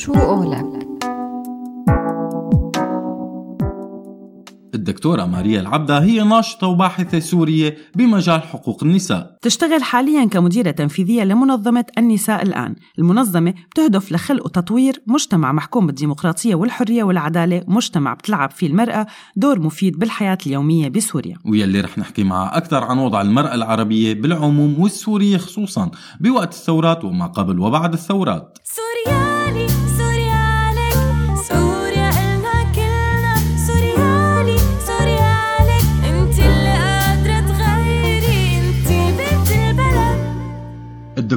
شو قولك؟ الدكتورة ماريا العبدة هي ناشطة وباحثة سورية بمجال حقوق النساء. تشتغل حاليا كمديرة تنفيذية لمنظمة النساء الآن. المنظمة بتهدف لخلق وتطوير مجتمع محكوم بالديمقراطية والحرية والعدالة مجتمع بتلعب فيه المرأة دور مفيد بالحياة اليومية بسوريا. ويلي رح نحكي معها أكثر عن وضع المرأة العربية بالعموم والسورية خصوصا بوقت الثورات وما قبل وبعد الثورات. سوريالي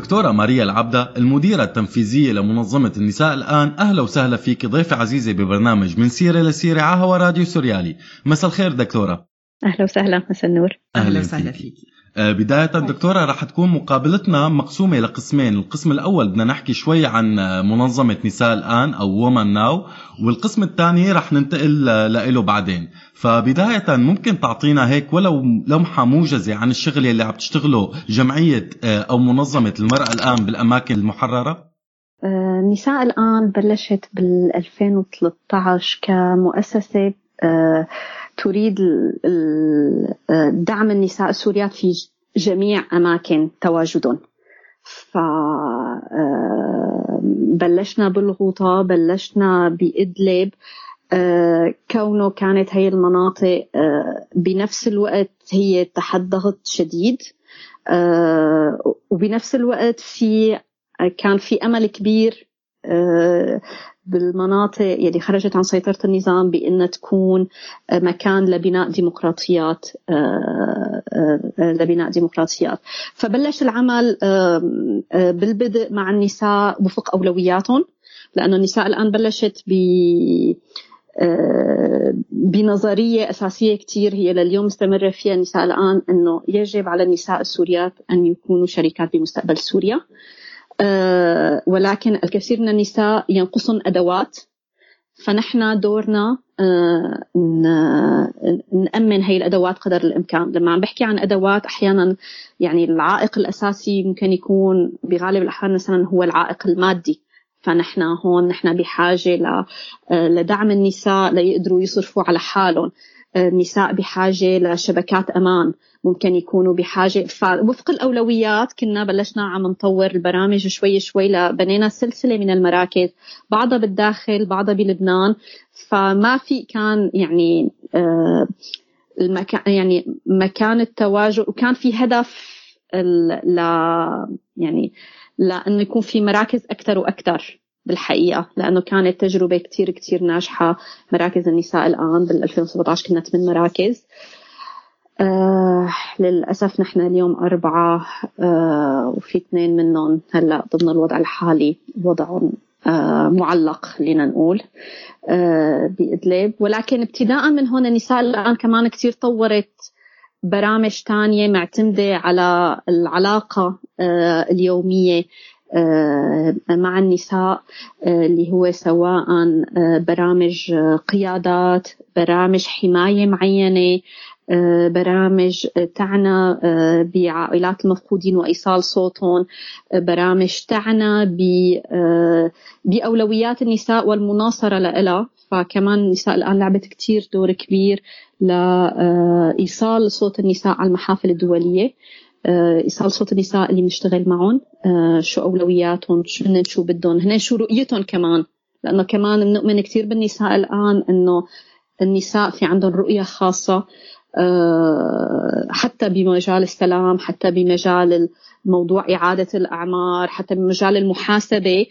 الدكتورة ماريا العبدة المديرة التنفيذية لمنظمة النساء الآن. أهلا وسهلا فيك ضيفة عزيزة ببرنامج من سيرة لسيرة على هوا راديو سوريالي. مساء الخير دكتورة. أهلا وسهلا مساء النور. أهلا وسهلا فيك. بداية دكتورة رح تكون مقابلتنا مقسومة لقسمين. القسم الأول بدنا نحكي شوي عن آه، منظمة نساء الآن أو وومن ناو والقسم الثاني رح ننتقل آه، لإله بعدين. فبداية ممكن تعطينا هيك ولو لمحة موجزة عن الشغل اللي عم تشتغله جمعية آه، أو منظمة المرأة الآن بالأماكن المحررة؟ آه، النساء الآن بلشت بال 2013 كمؤسسة آه، تريد دعم النساء السوريات في جميع أماكن تواجدهم ف آه، بالغوطة بلشنا بإدلب آه، كونه كانت هي المناطق آه، بنفس الوقت هي تحت ضغط شديد وبنفس الوقت في كان في أمل كبير بالمناطق يلي خرجت عن سيطرة النظام بأن تكون آه، مكان لبناء ديمقراطيات آه، آه، لبناء ديمقراطيات. فبلش العمل آه، بالبدء مع النساء وفق أولوياتهم لأنه النساء الآن بلشت ب آه، بنظرية أساسية كتير هي لليوم مستمرة فيها النساء الآن أنه يجب على النساء السوريات أن يكونوا شريكات بمستقبل سوريا. آه، ولكن الكثير من النساء ينقصن أدوات. فنحن دورنا آه، نأمن هي الأدوات قدر الإمكان. لما عم بحكي عن أدوات أحيانا يعني العائق الأساسي ممكن يكون بغالب الأحيان مثلا هو العائق المادي. فنحن هون نحن بحاجة آه، لدعم النساء ليقدروا يصرفوا على حالهم. آه، النساء بحاجة لشبكات أمان. ممكن يكونوا بحاجة فوفق الأولويات كنا بلشنا عم نطور البرامج شوي شوي لبنينا سلسلة من المراكز بعضها بالداخل بعضها بلبنان. فما في كان يعني آه، المكان يعني مكان التواجد وكان في هدف ل يعني لأنه يكون في مراكز أكثر وأكثر. بالحقيقة لأنه كانت تجربة كتير كتير ناجحة مراكز النساء الآن بال 2017 كنا ثمان مراكز. آه للأسف نحن اليوم أربعة آه وفي اثنين منهم هلأ ضمن الوضع الحالي وضعهم آه معلق خلينا نقول آه بإدلب. ولكن ابتداء من هون النساء الآن كمان كتير طورت برامج تانية معتمدة على العلاقة آه اليومية. مع النساء آه، اللي هو سواء آه، برامج آه، قيادات برامج حماية معينة آه، برامج آه، تعنى آه، بعائلات المفقودين وإيصال صوتهم آه، برامج تعنى آه، بأولويات النساء والمناصرة لها فكمان النساء الآن لعبت كتير دور كبير لإيصال صوت النساء على المحافل الدولية. آه، إيصال صوت النساء اللي بنشتغل معهم آه، شو أولوياتهم شو هن شو بدهم. هن شو رؤيتهم كمان. لأنه كمان بنؤمن كثير بالنساء الآن إنه النساء في عندهم رؤية خاصة آه، حتى بمجال السلام حتى بمجال موضوع إعادة الأعمار حتى بمجال المحاسبة.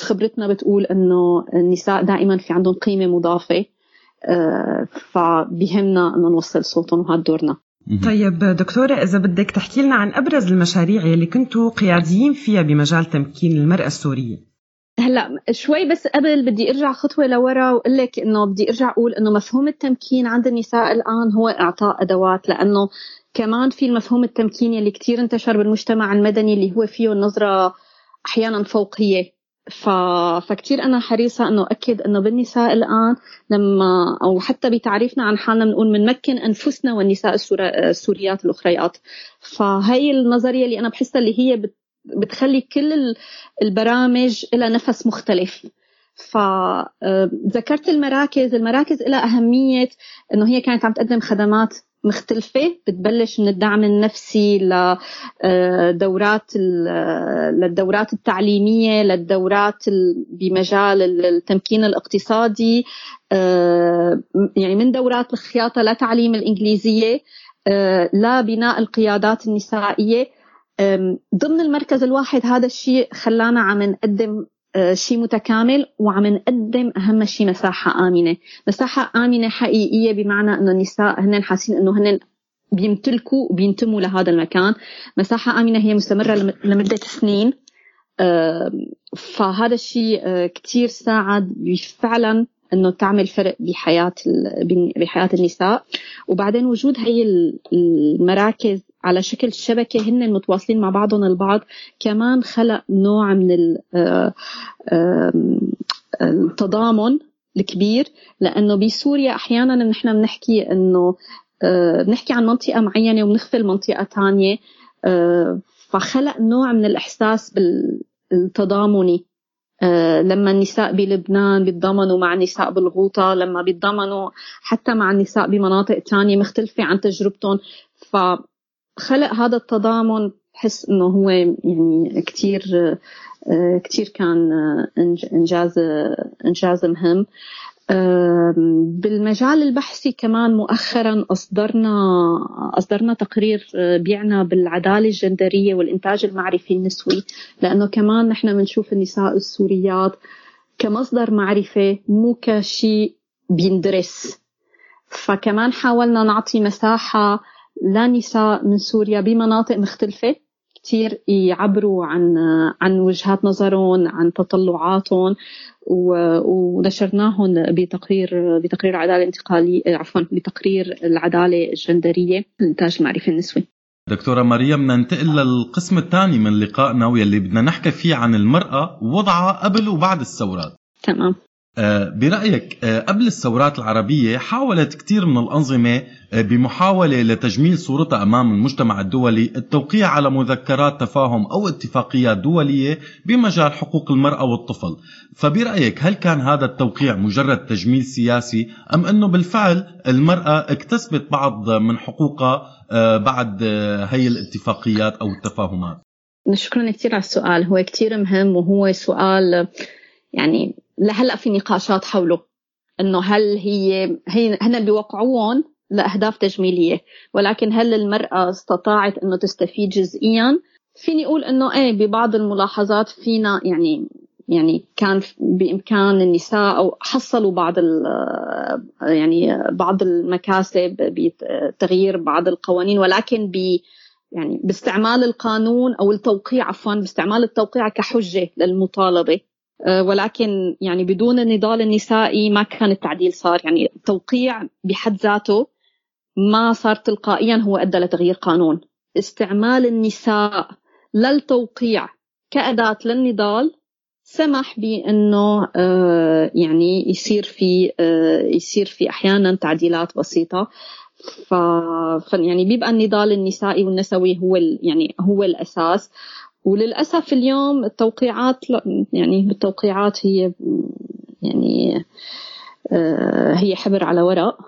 خبرتنا بتقول إنه النساء دائما في عندهم قيمة مضافة فبيهمنا إنه نوصل صوتهم وهذا دورنا. طيب دكتورة إذا بدك تحكي لنا عن أبرز المشاريع يلي كنتوا قياديين فيها بمجال تمكين المرأة السورية. هلا شوي بس قبل بدي أرجع خطوة لورا وأقول لك إنه بدي أرجع أقول إنه مفهوم التمكين عند النساء الآن هو إعطاء أدوات لأنه كمان في المفهوم التمكيني اللي كتير انتشر بالمجتمع المدني اللي هو فيه نظرة أحيانا فوقية. ف... فكتير أنا حريصة إنه اكد إنه بالنساء الآن لما أو حتى بتعريفنا عن حالنا بنقول بنمكن أنفسنا والنساء السورا... السوريات الأخريات. فهي النظرية اللي أنا بحسها اللي هي بت... بتخلي كل ال- البرامج لها نفس مختلف. فذكرت المراكز. المراكز لها أهمية أنه هي كانت عم تقدم خدمات مختلفة. بتبلش من الدعم النفسي لدورات للدورات التعليمية للدورات ال- بمجال ال- التمكين الاقتصادي. آه، يعني من دورات الخياطة لتعليم الإنجليزية آه، لبناء القيادات النسائية. ضمن المركز الواحد هذا الشيء خلانا عم نقدم آه، شيء متكامل وعم نقدم أهم شيء مساحة آمنة، مساحة آمنة حقيقية بمعنى إنه النساء هن حاسين إنه هن بيمتلكوا وبينتموا لهذا المكان، مساحة آمنة هي مستمرة لم- لمدة سنين. آم، فهذا الشيء آه، كتير ساعد فعلا إنه تعمل فرق بحياة بحياة النساء. وبعدين وجود هي ال- المراكز على شكل شبكة هن متواصلين مع بعضهم البعض. كمان خلق نوع من آه، آم، التضامن الكبير لأنه بسوريا أحيانا نحن بنحكي إنه آه، بنحكي عن منطقة معينة وبنغفل منطقه ثانية فخلق نوع من الإحساس بالتضامني. آه، لما النساء بلبنان بيتضامنوا مع النساء بالغوطة لما بيتضامنوا حتى مع النساء بمناطق تانية مختلفة عن تجربتهم. فخلق هذا التضامن بحس إنه هو يعني كتير آه، كتير كان آه، إنجاز آه، إنجاز مهم. بالمجال البحثي كمان مؤخرا أصدرنا أصدرنا تقرير بيعنى بالعدالة الجندرية والإنتاج المعرفي النسوي لأنه كمان نحن بنشوف النساء السوريات كمصدر معرفة مو كشيء بيندرس. فكمان حاولنا نعطي مساحة لنساء من سوريا بمناطق مختلفة كتير يعبروا عن عن وجهات نظرهم عن تطلعاتهم ونشرناهم بتقرير بتقرير العداله الانتقاليه عفوا بتقرير العدالة الجندرية الانتاج المعرفي النسوي. دكتورة ماريا بدنا ننتقل للقسم الثاني من لقائنا واللي بدنا نحكي فيه عن المرأة ووضعها قبل وبعد الثورات. تمام. برأيك آه، قبل الثورات العربية حاولت كثير من الأنظمة آه، بمحاولة لتجميل صورتها أمام المجتمع الدولي التوقيع على مذكرات تفاهم أو اتفاقيات دولية بمجال حقوق المرأة والطفل. فبرأيك هل كان هذا التوقيع مجرد تجميل سياسي أم أنه بالفعل المرأة اكتسبت بعض من حقوقها آه، بعد آه، هي الاتفاقيات أو التفاهمات؟ شكرا كثير على السؤال. هو كثير مهم وهو سؤال يعني لهلأ في نقاشات حوله. إنه هل هي هي هن بيوقعوهم لأهداف تجميلية. ولكن هل المرأة استطاعت إنه تستفيد جزئيا؟ فيني أقول إنه إيه ببعض الملاحظات فينا يعني يعني كان بإمكان النساء أو حصلوا بعض يعني بعض المكاسب بتغيير بعض القوانين. ولكن ب يعني باستعمال القانون أو التوقيع عفوا باستعمال التوقيع كحجة للمطالبة. ولكن يعني بدون النضال النسائي ما كان التعديل صار. يعني التوقيع بحد ذاته ما صار تلقائيا هو أدى لتغيير قانون. استعمال النساء للتوقيع كأداة للنضال سمح بأنه آه، يعني يصير في آه، يصير في أحيانا تعديلات بسيطة. ف... يعني بيبقى النضال النسائي والنسوي هو. يعني هو الأساس. وللأسف اليوم التوقيعات يعني بالتوقيعات هي يعني آه، هي حبر على ورق.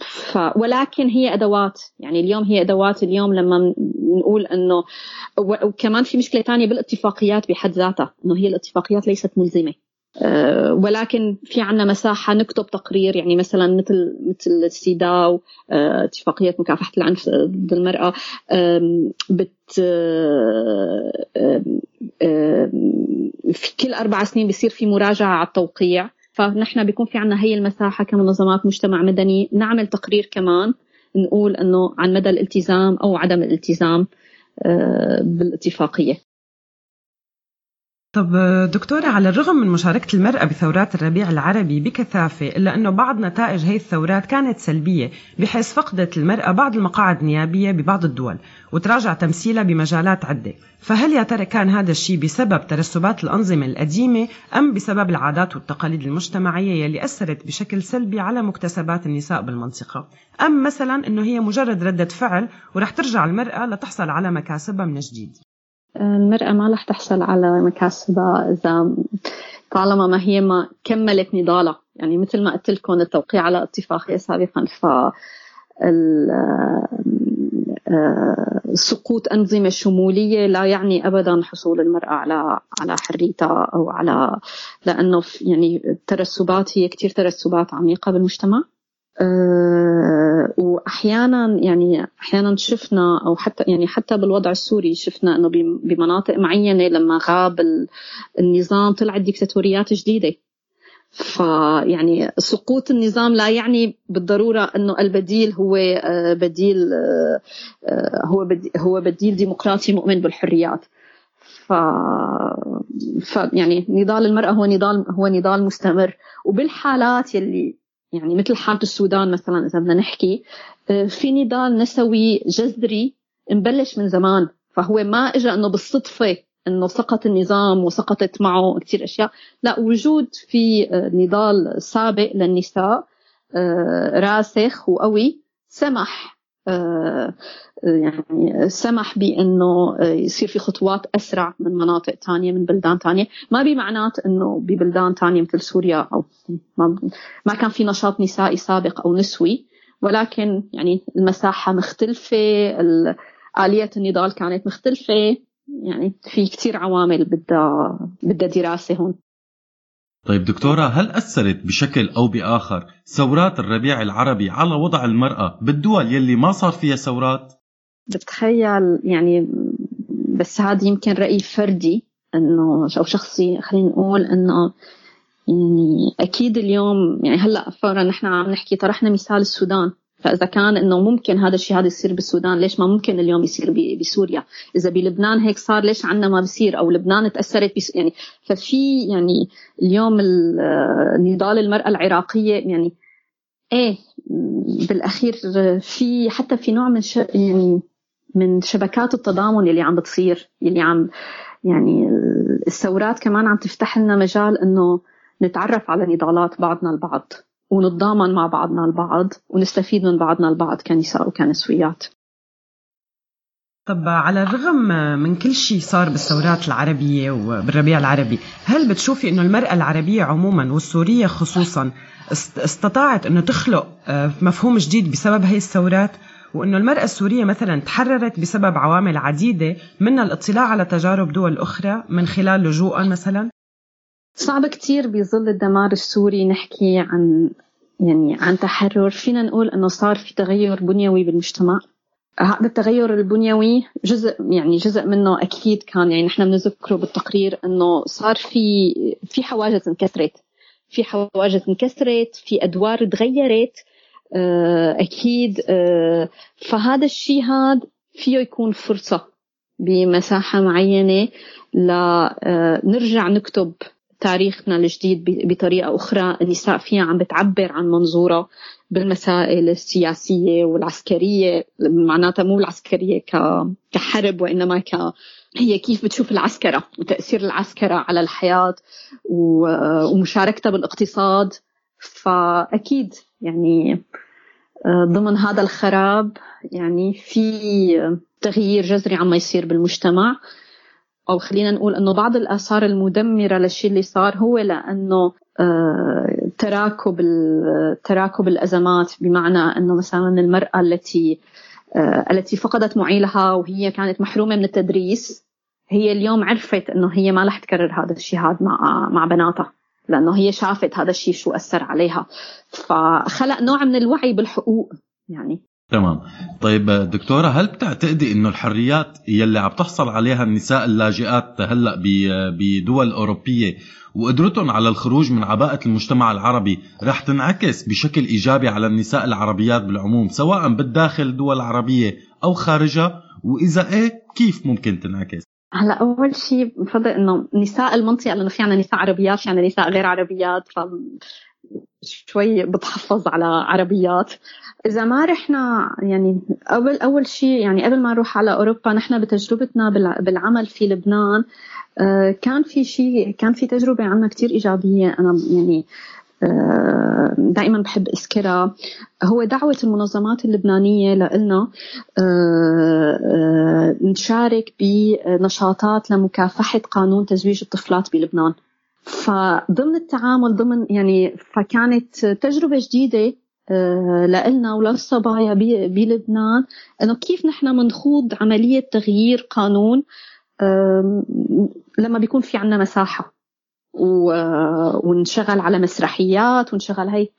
ف ولكن هي أدوات. يعني اليوم هي أدوات. اليوم لما نقول إنه وكمان في مشكلة ثانية بالاتفاقيات بحد ذاتها إنه هي الاتفاقيات ليست ملزمة. ولكن في عنا مساحة نكتب تقرير يعني مثلا مثل مثل السيداو آه، اتفاقية مكافحة العنف ضد المرأة بت آه، في كل أربع سنين بيصير في مراجعة على التوقيع. فنحن بيكون في عنا هي المساحة كمنظمات مجتمع مدني نعمل تقرير كمان نقول إنه عن مدى الالتزام أو عدم الالتزام آه، بالاتفاقية. طب دكتورة على الرغم من مشاركة المرأة بثورات الربيع العربي بكثافة إلا أنه بعض نتائج هي الثورات كانت سلبية بحيث فقدت المرأة بعض المقاعد النيابية ببعض الدول وتراجع تمثيلها بمجالات عدة. فهل يا ترى كان هذا الشيء بسبب ترسبات الأنظمة القديمة أم بسبب العادات والتقاليد المجتمعية يلي أثرت بشكل سلبي على مكتسبات النساء بالمنطقة؟ أم مثلا أنه هي مجرد ردة فعل ورح ترجع المرأة لتحصل على مكاسبها من جديد المرأة ما رح تحصل على مكاسبها إذا طالما ما هي ما كملت نضالها يعني مثل ما قلت لكم التوقيع على اتفاقية سابقا ف سقوط أنظمة شمولية لا يعني أبدا حصول المرأة على على حريتها أو على لأنه يعني الترسبات هي كثير ترسبات عميقة بالمجتمع. أه وأحيانا يعني أحيانا شفنا أو حتى يعني حتى بالوضع السوري شفنا إنه بمناطق معينة لما غاب النظام طلعت ديكتاتوريات جديدة. فيعني سقوط النظام لا يعني بالضرورة إنه البديل هو آه، بديل آه، آه، هو هو بديل ديمقراطي مؤمن بالحريات. ف... ف يعني نضال المرأة هو نضال هو نضال مستمر. وبالحالات يلي يعني مثل حالة السودان مثلا إذا بدنا نحكي في نضال نسوي جذري مبلش من زمان. فهو ما اجى إنه بالصدفة إنه سقط النظام وسقطت معه كثير أشياء. لا وجود في آه، نضال سابق للنساء آه، راسخ وقوي سمح آه، يعني سمح بأنه يصير في خطوات أسرع من مناطق ثانية من بلدان ثانية ما بمعنات أنه ببلدان ثانية مثل سوريا أو ما, كان في نشاط نسائي سابق أو نسوي ولكن يعني المساحة مختلفة آلية النضال كانت مختلفة يعني في كثير عوامل بدها بدها دراسة هون. طيب دكتورة هل أثرت بشكل أو بآخر ثورات الربيع العربي على وضع المرأة بالدول يلي ما صار فيها ثورات؟ بتخيل يعني بس هذا يمكن رأي فردي إنه أو شخصي خلينا نقول إنه يعني أكيد اليوم يعني هلأ فورا نحن عم نحكي طرحنا مثال السودان فإذا كان إنه ممكن هذا الشيء هذا يصير بالسودان ليش ما ممكن اليوم يصير بسوريا؟ إذا بلبنان هيك صار ليش عندنا ما بصير؟ أو لبنان تأثرت بس يعني ففي يعني اليوم نضال المرأة العراقية يعني إيه بالأخير في حتى في نوع من يعني من شبكات التضامن اللي عم بتصير اللي عم يعني الثورات كمان عم تفتح لنا مجال إنه نتعرف على نضالات بعضنا البعض. ونتضامن مع بعضنا البعض ونستفيد من بعضنا البعض كنساء وكنسويات. طب على الرغم من كل شيء صار بالثورات العربية وبالربيع العربي هل بتشوفي أنه المرأة العربية عموما والسورية خصوصا استطاعت أنه تخلق آه، مفهوم جديد بسبب هي الثورات؟ وأنه المرأة السورية مثلا تحررت بسبب عوامل عديدة منها الاطلاع على تجارب دول أخرى من خلال لجوءا مثلا؟ صعب كتير بظل الدمار السوري نحكي عن يعني عن تحرر. فينا نقول إنه صار في تغير بنيوي بالمجتمع. هذا التغير البنيوي جزء يعني جزء منه أكيد كان يعني نحن بنذكره بالتقرير إنه صار في في حواجز انكسرت. في حواجز انكسرت في أدوار تغيرت آه، أكيد آه، فهذا الشيء هذا فيه يكون فرصة بمساحة معينة لنرجع نكتب تاريخنا الجديد بطريقة أخرى. النساء فيها عم بتعبر عن منظورها بالمسائل السياسية والعسكرية معناتها مو العسكرية كحرب وإنما ك هي كيف بتشوف العسكرة وتأثير العسكرة على الحياة ومشاركتها بالاقتصاد. فأكيد يعني ضمن هذا الخراب يعني في تغيير جذري عم يصير بالمجتمع. أو خلينا نقول إنه بعض الآثار المدمرة للشيء اللي صار هو لأنه آه، تراكب تراكب الأزمات بمعنى إنه مثلا المرأة التي آه، التي فقدت معيلها وهي كانت محرومة من التدريس هي اليوم عرفت إنه هي ما رح تكرر هذا الشيء هذا مع مع بناتها لأنه هي شافت هذا الشيء شو أثر عليها. فخلق نوع من الوعي بالحقوق يعني تمام طيب دكتورة هل بتعتقدي إنه الحريات يلي عم تحصل عليها النساء اللاجئات هلأ بدول أوروبية وقدرتهم على الخروج من عباءة المجتمع العربي رح تنعكس بشكل إيجابي على النساء العربيات بالعموم سواء بالداخل الدول العربية أو خارجها وإذا إيه كيف ممكن تنعكس؟ هلأ أول شيء بفضل إنه نساء المنطقة لأنه في عنا نساء عربيات في عنا نساء غير عربيات ف شوي بتحفظ على عربيات. إذا ما رحنا يعني أول أول شيء يعني قبل ما نروح على أوروبا نحن بتجربتنا بالعمل في لبنان آه، كان في شيء كان في تجربة عنا كثير إيجابية. أنا يعني آه، دائما بحب اذكرها هو دعوة المنظمات اللبنانية لنا آه، نشارك بنشاطات لمكافحة قانون تزويج الطفلات بلبنان. فضمن التعامل ضمن يعني فكانت تجربة جديدة لنا وللصبايا بلبنان إنه كيف نحن منخوض عملية تغيير قانون لما بيكون في عنا مساحة ونشغل على مسرحيات ونشغل هيك.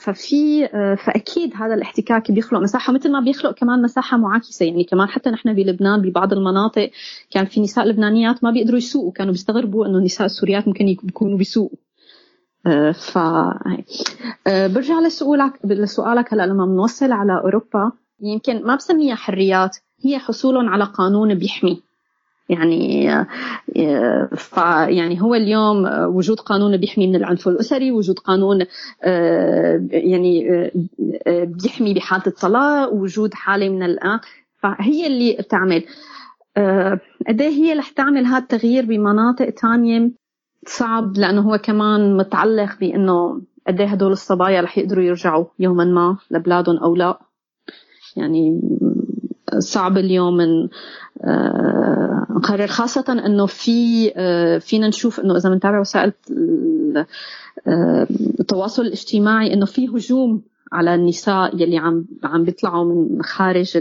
ففي فأكيد هذا الاحتكاك بيخلق مساحة مثل ما بيخلق كمان مساحة معاكسة. يعني كمان حتى نحن بلبنان ببعض المناطق كان في نساء لبنانيات ما بيقدروا يسوقوا كانوا بيستغربوا إنه النساء السوريات ممكن يكونوا بيسوقوا. ف برجع لسؤالك لسؤالك هلأ لما بنوصل على أوروبا يمكن ما بسميها حريات هي حصول على قانون بيحمي. يعني يعني هو اليوم وجود قانون بيحمي من العنف الأسري وجود قانون يعني بيحمي بحالة الطلاق وجود حالة من الآن فهي اللي بتعمل. قد هي رح تعمل هذا التغيير بمناطق تانية؟ صعب لأنه هو كمان متعلق بإنه قد إيه هدول الصبايا رح يقدروا يرجعوا يوما ما لبلادهم أو لا. يعني صعب اليوم من نقرر خاصة إنه في فينا نشوف إنه إذا بنتابع وسائل التواصل الاجتماعي إنه في هجوم على النساء يلي عم عم بيطلعوا من خارج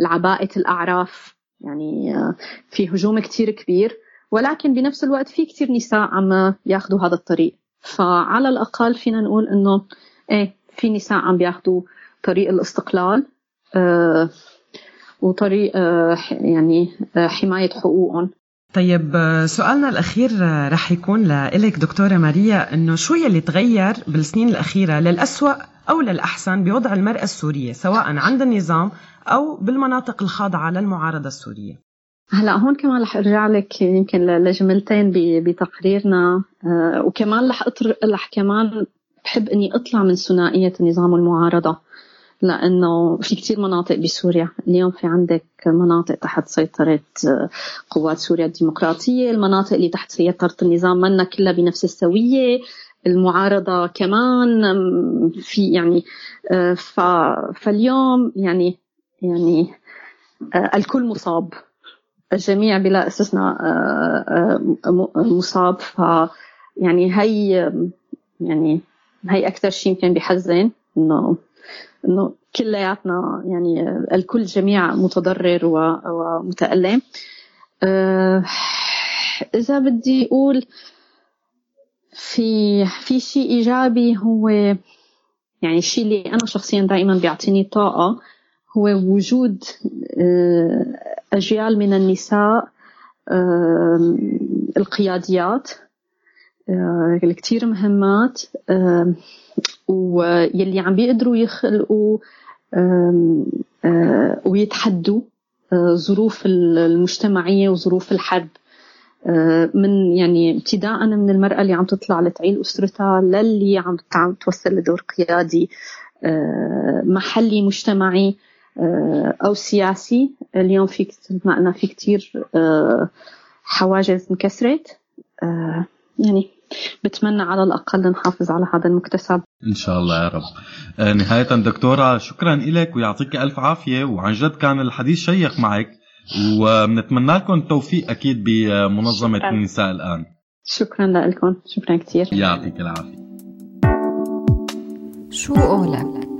العباءة الأعراف. يعني في هجوم كتير كبير ولكن بنفس الوقت في كتير نساء عم ياخذوا هذا الطريق. فعلى الأقل فينا نقول إنه إيه في نساء عم بياخذوا طريق الاستقلال آه وطريق آه يعني آه حماية حقوقهم. طيب سؤالنا الأخير رح يكون لإلك دكتورة ماريا إنه شو يلي تغير بالسنين الأخيرة للأسوأ أو للأحسن بوضع المرأة السورية سواء عند النظام أو بالمناطق الخاضعة للمعارضة السورية؟ هلأ هون كمان رح أرجع لك يمكن لجملتين بتقريرنا آه وكمان رح اطر رح كمان بحب إني أطلع من ثنائية النظام والمعارضة. لأنه في كثير مناطق بسوريا. اليوم في عندك مناطق تحت سيطرة قوات سوريا الديمقراطية المناطق اللي تحت سيطرة النظام منا كلها بنفس السوية المعارضة كمان في يعني ف فاليوم يعني يعني الكل مصاب. الجميع بلا استثناء مصاب. ف يعني هي يعني هي أكثر شيء يمكن بحزن إنه إنه كلياتنا يعني الكل جميع متضرر ومتألم. إذا بدي أقول في في شيء إيجابي هو يعني الشيء اللي أنا شخصيا دائما بيعطيني طاقة هو وجود أجيال من النساء القياديات الكتير مهمات ويلي عم بيقدروا يخلقوا ويتحدوا ظروف المجتمعية وظروف الحرب. من يعني ابتداء من المرأة اللي عم تطلع لتعيل أسرتها للي عم توصل لدور قيادي محلي مجتمعي أو سياسي. اليوم في ما قلنا في كثير حواجز انكسرت. يعني بتمنى على الأقل نحافظ على هذا المكتسب. إن شاء الله يا رب. نهاية دكتورة شكرا لك ويعطيك ألف عافية وعن جد كان الحديث شيق معك وبنتمنى لكم التوفيق أكيد بمنظمة شكرا. النساء الآن. شكرا لكم شكرا كثير. يعطيك العافية. شو قولك